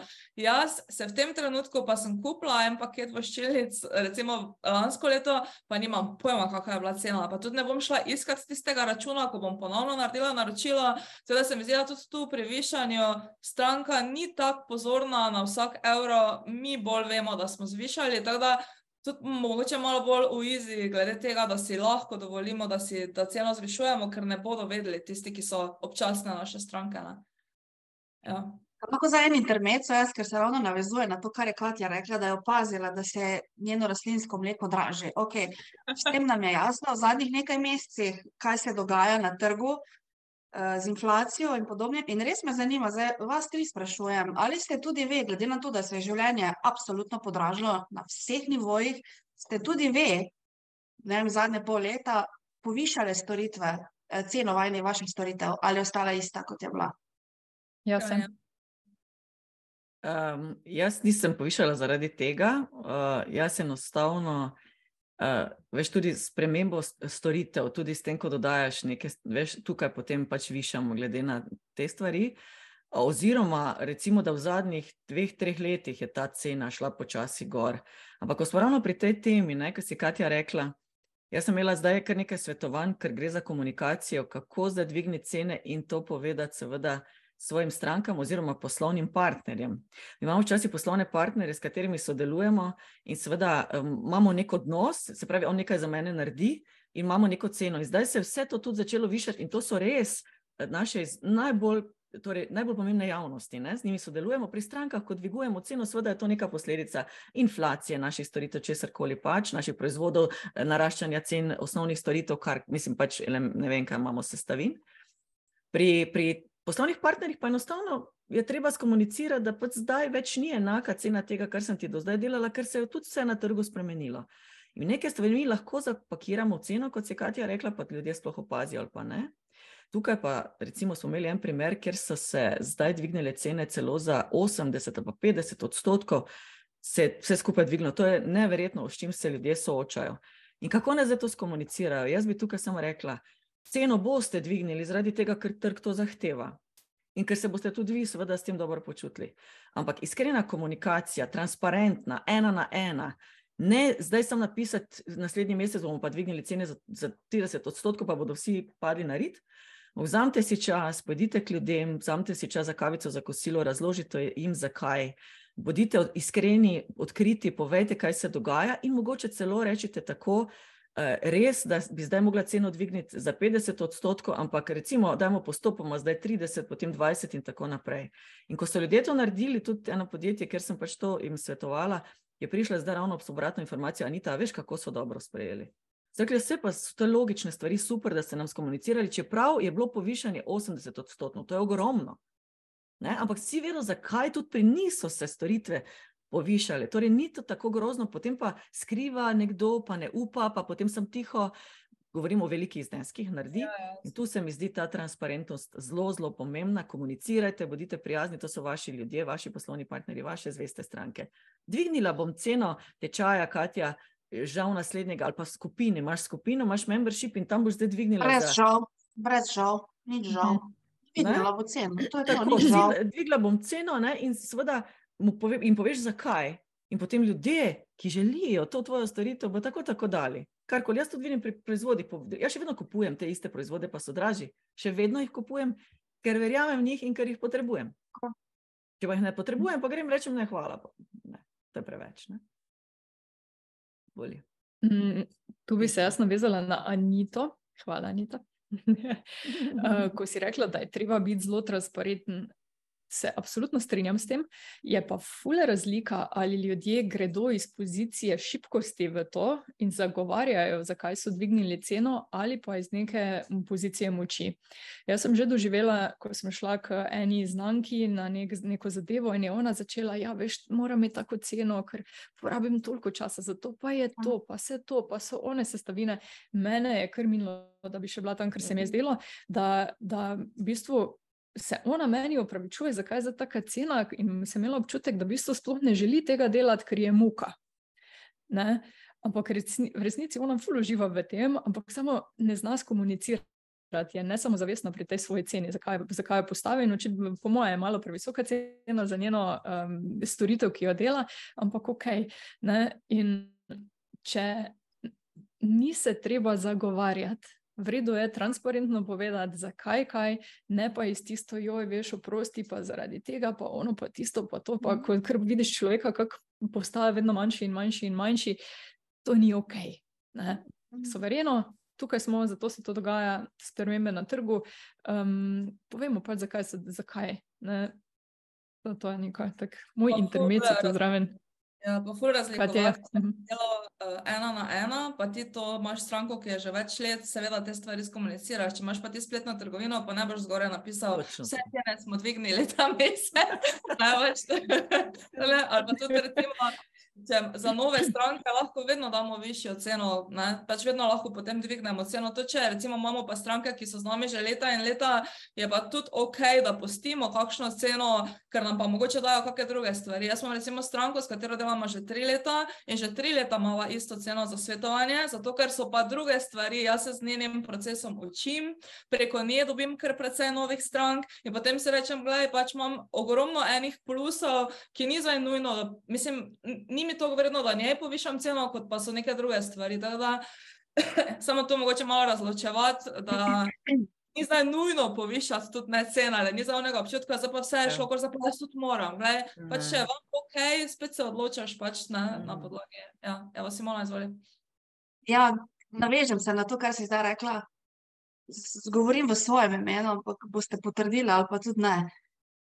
Jaz se v tem trenutku pa sem kupila en paket v ščilnic, recimo lansko leto, pa nimam pojma, kakšna je bila cena. Pa tudi ne bom šla iskati tistega računa, ko bom ponovno naredila naročilo. Seveda se mi zdi, da tudi tu pri višanju stranka ni tako pozorna na vsak evro, mi bolj vemo, da smo zvišali da tudi mogoče malo bolj uizi, glede tega, da si lahko dovolimo, da si da ceno zvišujemo, ker ne bodo vedeli tisti, ki so občasne naše stranke. Ja. Lahko za en intermezzo, jaz, ker se ravno navezuje na to, kar je Katja rekla, da je opazila, da se je njeno rastlinsko mleko draže. Okay. S tem nam je jasno, v zadnjih nekaj mesecih, kaj se dogaja na trgu, z inflacijo in podobno. In res me zanima, zdaj vas tri sprašujem, ali ste tudi vi, glede na to, da se je življenje absolutno podražilo na vseh nivojih, ste tudi vi, ne vem, zadnje pol leta povišali storitve, eh, ceno vajnih vaših storitev ali ostala ista, kot je bila? Ja, sem. Um, jaz nisem povišala zaradi tega, uh, jaz enostavno, uh, veš, tudi s- storitev, tudi s tem, ko dodajaš nekaj, veš, tukaj potem pač višamo, glede na te stvari. Oziroma, recimo, da v zadnjih dveh, treh letih je ta cena šla počasi gor. Ampak, ko smo ravno pri tej temi, ki si Katja rekla, jaz sem imela zdaj kar nekaj svetovanj, ker gre za komunikacijo, kako zdaj dvigniti cene in to povedati, seveda, svojim strankam oziroma poslovnim partnerjem. Mi imamo včasih poslovne partnerje, s katerimi sodelujemo in seveda um, imamo nek odnos, se pravi, on nekaj za mene naredi in imamo neko ceno. In zdaj se je vse to tudi začelo višati in to so res eh, naše najbolj. Torej, najbolj pomembne javnosti, ne? z njimi sodelujemo pri strankah, ko dvigujemo ceno, seveda je to neka posledica inflacije naših storitev, česar koli pač, naših proizvodov, eh, naraščanja cen osnovnih storitev, kar mislim pač, ne vem, kaj imamo sestavin. Pri, pri poslovnih partnerjih pa enostavno je treba skomunicirati, da pač zdaj več ni enaka cena tega, kar sem ti do zdaj delala, ker se je tudi vse na trgu spremenilo. In neke stvari mi lahko zapakiramo v ceno, kot je Katja rekla, pa ljudje sploh opazijo ali pa ne. Tukaj pa recimo smo imeli en primer, kjer so se zdaj dvignile cene celo za 80 ali pa 50 odstotkov, se vse skupaj dvignilo. To je neverjetno, s čim se ljudje soočajo. In kako naj zdaj to skomunicirajo? Jaz bi tukaj samo rekla, ceno boste dvignili zaradi tega, ker trg to zahteva. In ker se boste tudi vi, seveda, s tem dobro počutili. Ampak iskrena komunikacija, transparentna, ena na ena, ne zdaj sem napisati, naslednji mesec bomo pa dvignili cene za, za 30 odstotkov, pa bodo vsi padli na rit. Vzamite si čas, pojdite k ljudem, vzamite si čas za kavico, za kosilo, razložite jim, zakaj. Bodite od- iskreni, odkriti, povejte, kaj se dogaja, in mogoče celo rečete tako, eh, res, da bi zdaj mogla ceno dvigniti za 50 odstotkov, ampak recimo, dajmo postopoma, zdaj 30, potem 20 in tako naprej. In ko so ljudje to naredili, tudi eno podjetje, ker sem pač to jim svetovala, je prišla zdaj ravno obratno informacijo, a veš, kako so dobro sprejeli. Zdaj, vse pa so te logične stvari, super, da ste nam skomunicirali, čeprav je bilo povišanje 80 odstotno, to je ogromno. Ne? Ampak vsi vedo, zakaj tudi pri njih so se storitve povišale. Torej, ni to tako grozno, potem pa skriva nekdo, pa ne upa, pa potem sem tiho. Govorimo o velikih zneskih, naredi. Ja, ja. In tu se mi zdi ta transparentnost zelo, zelo pomembna. Komunicirajte, bodite prijazni, to so vaši ljudje, vaši poslovni partnerji, vaše zveste stranke. Dvignila bom ceno tečaja, Katja, žal naslednjega ali pa skupine. Imaš skupino, imaš membership in tam boš zdaj dvignila. Brez za- žal, brez žal, nič žal. Ne? Videla bo ceno, to je to, Tako, žal. dvigla, dvigla bom ceno ne, in seveda pove, in poveš, zakaj. In potem ljudje, ki želijo to tvojo storitev, bo tako tako dali. Karkoli jaz tudi vidim pri proizvodih, jaz še vedno kupujem te iste proizvode, pa so dražji. Še vedno jih kupujem, ker verjamem v njih in ker jih potrebujem. Če pa jih ne potrebujem, pa grem rečem ne, hvala. pa Ne, to je preveč. Ne? Bolje. Mm, Tu bi se jaz navezala na Anito. Hvala, Anita. Eh, Ko si rekla, da je treba biti zelo transparenten, se absolutno strinjam s tem. Je pa fule razlika, ali ljudje gredo iz pozicije šibkosti v to in zagovarjajo, zakaj so dvignili ceno, ali pa iz neke pozicije moči. Jaz sem že doživela, ko sem šla k eni znanki na nek, neko zadevo in je ona začela, ja, veš, moram imeti tako ceno, ker porabim toliko časa za to, pa je to, pa vse to, pa so one sestavine. Mene je kar minilo, da bi še bila tam, ker se mi je zdelo, da, da v bistvu se ona meni opravičuje, zakaj je za taka cena, in sem imela občutek, da v bistvu sploh ne želi tega delati, ker je muka. Ne? Ampak resni, v resnici ona ful uživa v tem, ampak samo ne zna skomunicirati. Je ne samo zavestna pri tej svoji ceni, zakaj, zakaj jo postavi. No, po mojem, je malo previsoka cena za njeno um, storitev, ki jo dela, ampak ok. Ne? In če ni se treba zagovarjati, v redu je transparentno povedati, zakaj kaj, ne pa iz tisto, joj, veš, oprosti pa zaradi tega, pa ono, pa tisto, pa to, pa ko kar vidiš človeka, kako postaja vedno manjši in manjši in manjši, to ni ok. Ne? Sovereno, tukaj smo, zato se to dogaja, spremembe na trgu. Um, povemo pa, zakaj se, zakaj. Ne? To, to je nekaj, tak, moj intermezzo je tu zraven. Ja, pa ful Kaj ti je? razlikovati delo uh, ena na ena, pa ti to imaš stranko, ki je že več let, seveda te stvari skomuniciraš. Če imaš pa ti spletno trgovino, pa ne boš zgoraj napisal, Točno vse to. cene smo dvignili ta mesec. Ali pa tudi recimo, če za nove stranke lahko vedno damo višjo ceno, ne? pač vedno lahko potem dvignemo ceno. To, če recimo imamo pa stranke, ki so z nami že leta in leta, je pa tudi ok, da pustimo kakšno ceno, ker nam pa mogoče dajo kakšne druge stvari. Jaz imam recimo stranko, s katero delamo že tri leta in že tri leta imamo isto ceno za svetovanje, zato ker so pa druge stvari, jaz se z njenim procesom učim, preko nje dobim kar precej novih strank in potem se rečem, gledaj, pač imam ogromno enih plusov, ki ni zdaj nujno, mislim, ni mi to vredno, da njej povišam ceno, kot pa so neke druge stvari. Da, samo to mogoče malo razločevati, da ni zdaj nujno povišati tudi ne cena, ali ni za onega občutka, da pa vse je šlo, kar za pa tudi moram. Glej, pač če je vam ok, spet se odločaš pač na, na podlagi. Ja, evo si mola izvoli. Ja, navežem se na to, kar si zdaj rekla. Govorim v svojem imenu, ampak boste potrdili ali pa tudi ne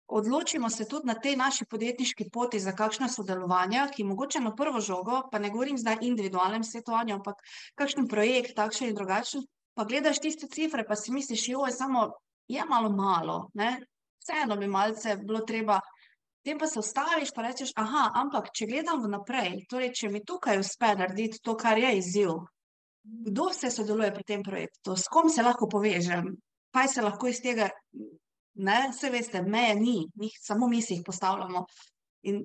odločimo se tudi na tej naši podjetniški poti za kakšna sodelovanja, ki mogoče na prvo žogo, pa ne govorim zdaj individualnem svetovanju, ampak kakšen projekt, takšen in drugačen, pa gledaš tiste cifre, pa si misliš, jo je samo, je malo malo, ne? vseeno bi malce bilo treba. Potem pa se ustaviš in rečeš, aha, ampak če gledam vnaprej, torej če mi tukaj uspe narediti to, kar je izziv, kdo vse sodeluje pri tem projektu, s kom se lahko povežem, kaj se lahko iz tega Ne, vse veste, meje ni, mi samo mi si jih postavljamo. In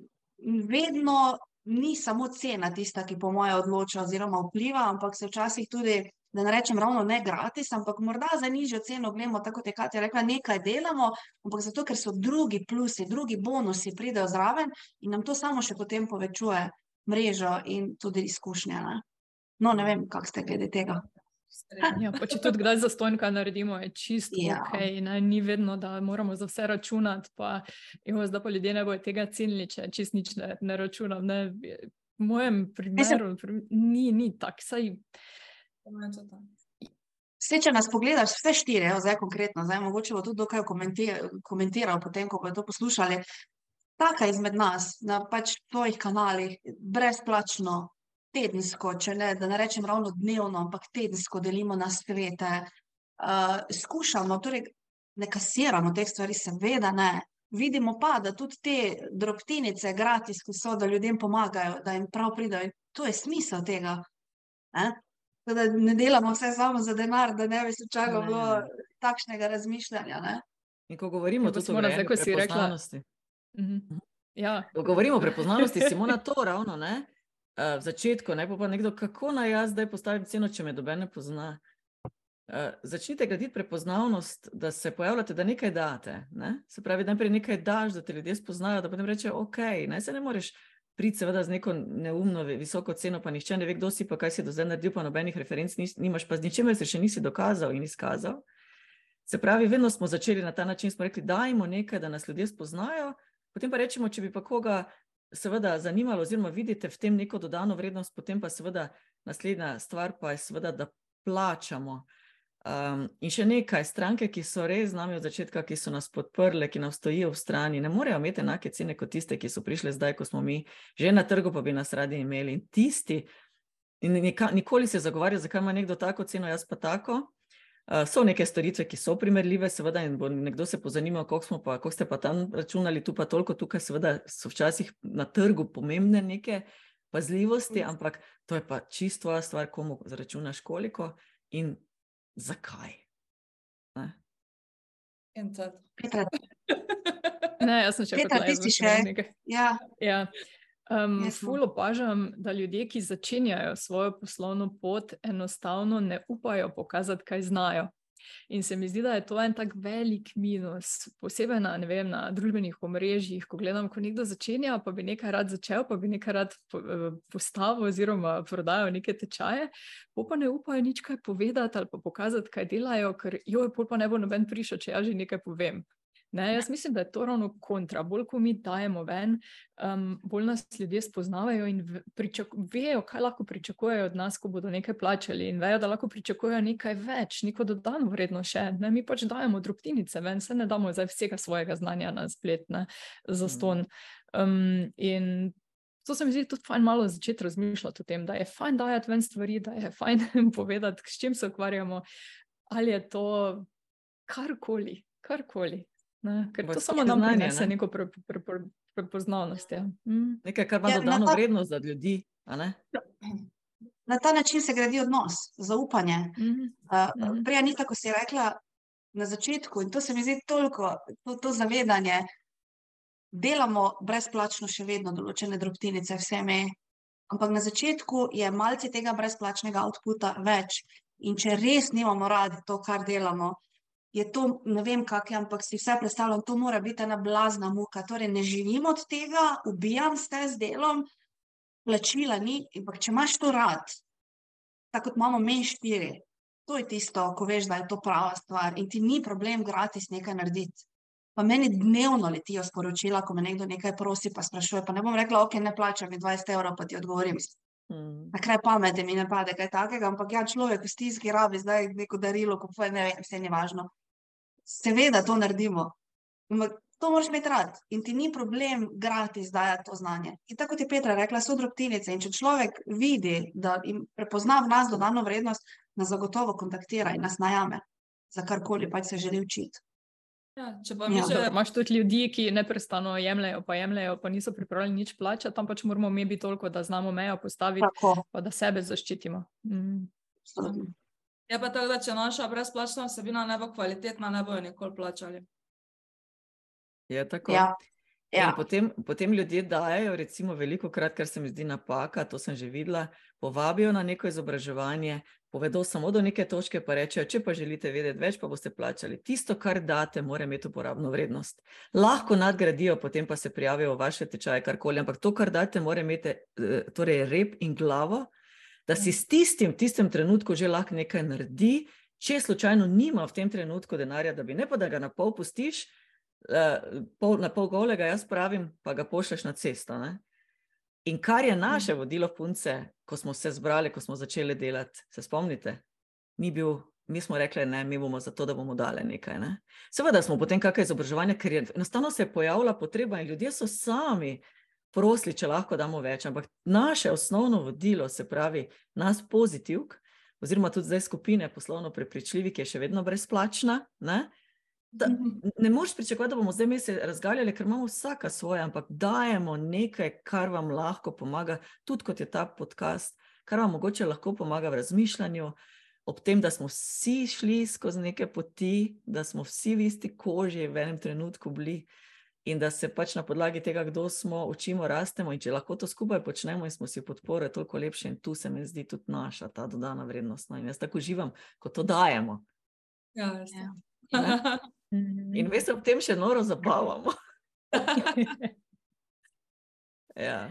vedno ni samo cena tista, ki po moje odloča oziroma vpliva, ampak se včasih tudi, da ne rečem ravno ne gratis, ampak morda za nižjo ceno gledamo, tako kot je Katja rekla, nekaj delamo, ampak zato, ker so drugi plusi, drugi bonusi pridejo zraven in nam to samo še potem povečuje mrežo in tudi izkušnje. Ne? No, ne vem, kak ste glede tega. Ja, če tudi kdaj za stojnka naredimo, je čisto ja. ok. Ne? Ni vedno, da moramo za vse računati. Pa, jo, zdaj pa ljudje ne bojo tega cenili, če čist nič ne, ne računam. Ne? V mojem primeru Mislim, ni, ni tako. Saj... Vse, če nas pogledaš, vse štiri, evo, zdaj konkretno, zdaj mogoče bo tudi dokaj komentiral, potem, ko bodo to poslušali. Taka izmed nas, na pač tvojih kanalih, brezplačno, tedensko, če ne, da ne rečem ravno dnevno, ampak tedensko delimo na svete. Uh, skušamo, torej ne kasiramo teh stvari, seveda ne. Vidimo pa, da tudi te drobtinice, gratis, ki so, da ljudem pomagajo, da jim prav pridajo. To je smisel tega. Eh? Da ne delamo vse samo za denar, da ne bi se čakalo bilo takšnega razmišljanja. Ne? In ko govorimo tudi o prepoznavnosti. Mhm. Ja. Ko govorimo o prepoznavnosti, Simona, to ravno, ne? Uh, v začetku, ne pa, pa nekdo, kako naj jaz zdaj postavim ceno, če me dobe ne pozna. Uh, začnite graditi prepoznavnost, da se pojavljate, da nekaj date. Ne? Se pravi, najprej nekaj daš, da te ljudje spoznajo, da potem reče, ok, ne se ne moreš priti, seveda, z neko neumno, visoko ceno, pa nihče ne ve, kdo si, pa kaj si do zdaj naredil, pa nobenih referenc nis, nimaš, pa z ničemer se še nisi dokazal in izkazal. Se pravi, vedno smo začeli na ta način, smo rekli, dajmo nekaj, da nas ljudje spoznajo, potem pa rečemo, če bi pa koga seveda zanimalo, oziroma vidite v tem neko dodano vrednost, potem pa seveda naslednja stvar pa je seveda, da plačamo. Um, in še nekaj, stranke, ki so res z nami od začetka, ki so nas podprle, ki nam stojijo v strani, ne morejo imeti enake cene kot tiste, ki so prišle zdaj, ko smo mi že na trgu, pa bi nas radi imeli. In tisti, in nikoli se zagovarja, zakaj ima nekdo tako ceno, jaz pa tako. Uh, so neke storitve, ki so primerljive, seveda, in bo nekdo se pozanimal, koliko, pa, koliko ste pa tam računali, tu pa toliko, tukaj seveda so včasih na trgu pomembne neke pazljivosti, ampak to je pa čisto stvar, komu zaračunaš koliko in zakaj. Ne? Ne, jaz sem še Petra, ti si še nekaj. Ja. ja. Um, ful opažam, da ljudje, ki začenjajo svojo poslovno pot, enostavno ne upajo pokazati, kaj znajo. In se mi zdi, da je to en tak velik minus, posebej na, vem, na družbenih omrežjih, ko gledam, ko nekdo začenja, pa bi nekaj rad začel, pa bi nekaj rad eh, postavil oziroma prodajal neke tečaje, pa ne upajo nič kaj povedati ali pa pokazati, kaj delajo, ker jo je pol pa ne bo noben prišel, če jaz že nekaj povem. Ne, jaz mislim, da je to ravno kontra. Bolj ko mi dajemo ven, um, bolj nas ljudje spoznavajo in vejo, kaj lahko pričakujejo od nas, ko bodo nekaj plačali, in vejo, da lahko pričakujejo nekaj več, neko dodano vrednost še. Ne, mi pač dajemo drobtinice ven, se ne damo zdaj vsega svojega znanja na splet, ne, za mhm. ston. Um, in to se mi zdi tudi fajn malo začeti razmišljati o tem, da je fajn dajati ven stvari, da je fajn povedati, s čim se ukvarjamo, ali je to karkoli. Karkoli. Ne, ker to samo nam prinese ne? neko pre, pre, pre, prepoznavnost. Ja. Mm. Nekaj, kar ima Ja, dodano ta- vrednost za ljudi. a ne? Na ta način se gradi odnos, zaupanje. Mhm. Uh. Prej ni tako, si rekla na začetku, in to se mi zdi toliko, to, to zavedanje. Delamo brezplačno še vedno določene drobtinice, vse me, ampak na začetku je malce tega brezplačnega outputa več. In če res nimamo radi to, kar delamo, je to, ne vem, kak je, ampak si vse predstavljam, to mora biti ena blazna muka. Torej, ne živim od tega, ubijam se z delom, plačila ni, ampak če imaš to rad, tako kot imamo mi štiri, to je tisto, ko veš, da je to prava stvar in ti ni problem gratis nekaj narediti. Pa meni dnevno letijo sporočila, ko me nekdo nekaj prosi, pa sprašuje. Pa ne bom rekla, ok, ne plačam mi 20 evrov, pa ti odgovorim. Mm. Na kraj pameti mi ne pade kaj takega, ampak ja, človek v stiski rabi zdaj neko darilo, kupuje, ne vem, vse ni važno. Seveda to naredimo. To moraš imeti rad in ti ni problem gratis dajati to znanje. In tako kot je Petra rekla, so drobtinice in če človek vidi, da jim prepozna v nas dodano vrednost, nas zagotovo kontaktira in nas najame za karkoli pač se želi učiti. Ja, če pa Ja. že Imaš tudi ljudi, ki neprestano jemljejo, pa jemljejo, pa niso pripravljeni nič plačati, tam pač moramo mi biti toliko, da znamo mejo postaviti, Tako, pa da sebe zaščitimo. Mm. absolutno. Je pa tako, da če naša brezplačna vsebina ne bo kvalitetna, ne bojo nikoli plačali. Je tako. Ja, In ja. potem, potem ljudje dajo, recimo, veliko krat, kar se mi zdi napaka, to sem že videla, povabijo na neko izobraževanje, povedo samo do neke točke, pa rečejo, če pa želite vedeti več, pa boste plačali. Tisto, kar date, mora imeti uporabno vrednost. Lahko nadgradijo, potem pa se prijavijo v vaše tečaje, karkoli, ampak to, kar date, mora imeti eh, torej rep in glavo, da si s tistim, v tistem trenutku že lahko nekaj naredi, če slučajno nima v tem trenutku denarja, da bi ne pa da ga na pol pustiš, uh, pol, na pol golega, jaz pravim, pa ga pošleš na cesto. Ne? In kar je naše vodilo punce, ko smo se zbrali, ko smo začeli delati, se spomnite, ni bil. Mi smo rekli, ne, mi bomo zato, da bomo dali nekaj. Ne? Seveda smo potem kakšno izobraževanje, ker je enostavno se je pojavila potreba in ljudje so sami prosili, če lahko damo več. Ampak naše osnovno vodilo, se pravi, nas pozitivk, oziroma tudi zdaj skupine poslovno prepričljivi, ki je še vedno brezplačna, ne, da, ne moreš pričakovati, da bomo zdaj mi se razgaljali, ker imamo vsaka svoje, ampak dajemo nekaj, kar vam lahko pomaga, tudi kot je ta podcast, kar vam mogoče lahko pomaga v razmišljanju. Ob tem, da smo vsi šli skozi neke poti, da smo vsi v isti koži v enem trenutku bili, in da se pač na podlagi tega, kdo smo, učimo, rastemo. In če lahko to skupaj počnemo in smo si podpore, je toliko lepše. In tu se mi zdi tudi naša ta dodana vrednost. No, in jaz tako uživam, ko to dajemo. Ja. Ja. Ne? In mi se ob tem še noro zabavamo. ja.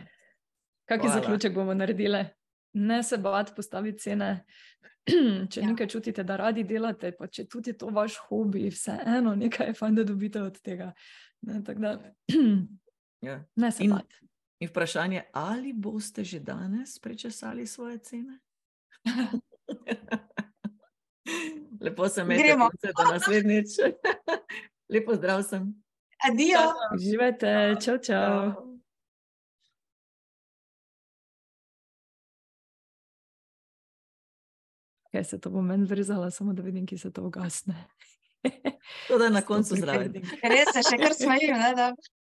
Kakšen Hvala. zaključek bomo naredili? Ne se bati postaviti cene. če Ja. nekaj čutite, da radi delate, pa če tudi je to vaš hobi, vseeno nekaj je fajn, da dobite od tega. Ne, tako da, Ja. ne se In- bati. In vprašanje, ali boste že danes prečesali svoje cene? Lepo se imejte, Gremo. punce, do naslednjič. Lepo zdrav sem. Adijo! Uživajte, čau, čau. Kaj se to bo meni vrzala, samo da vidim, ki se to ugasne. To, da je na koncu zraven. pripetih. Res se še kar smejim, da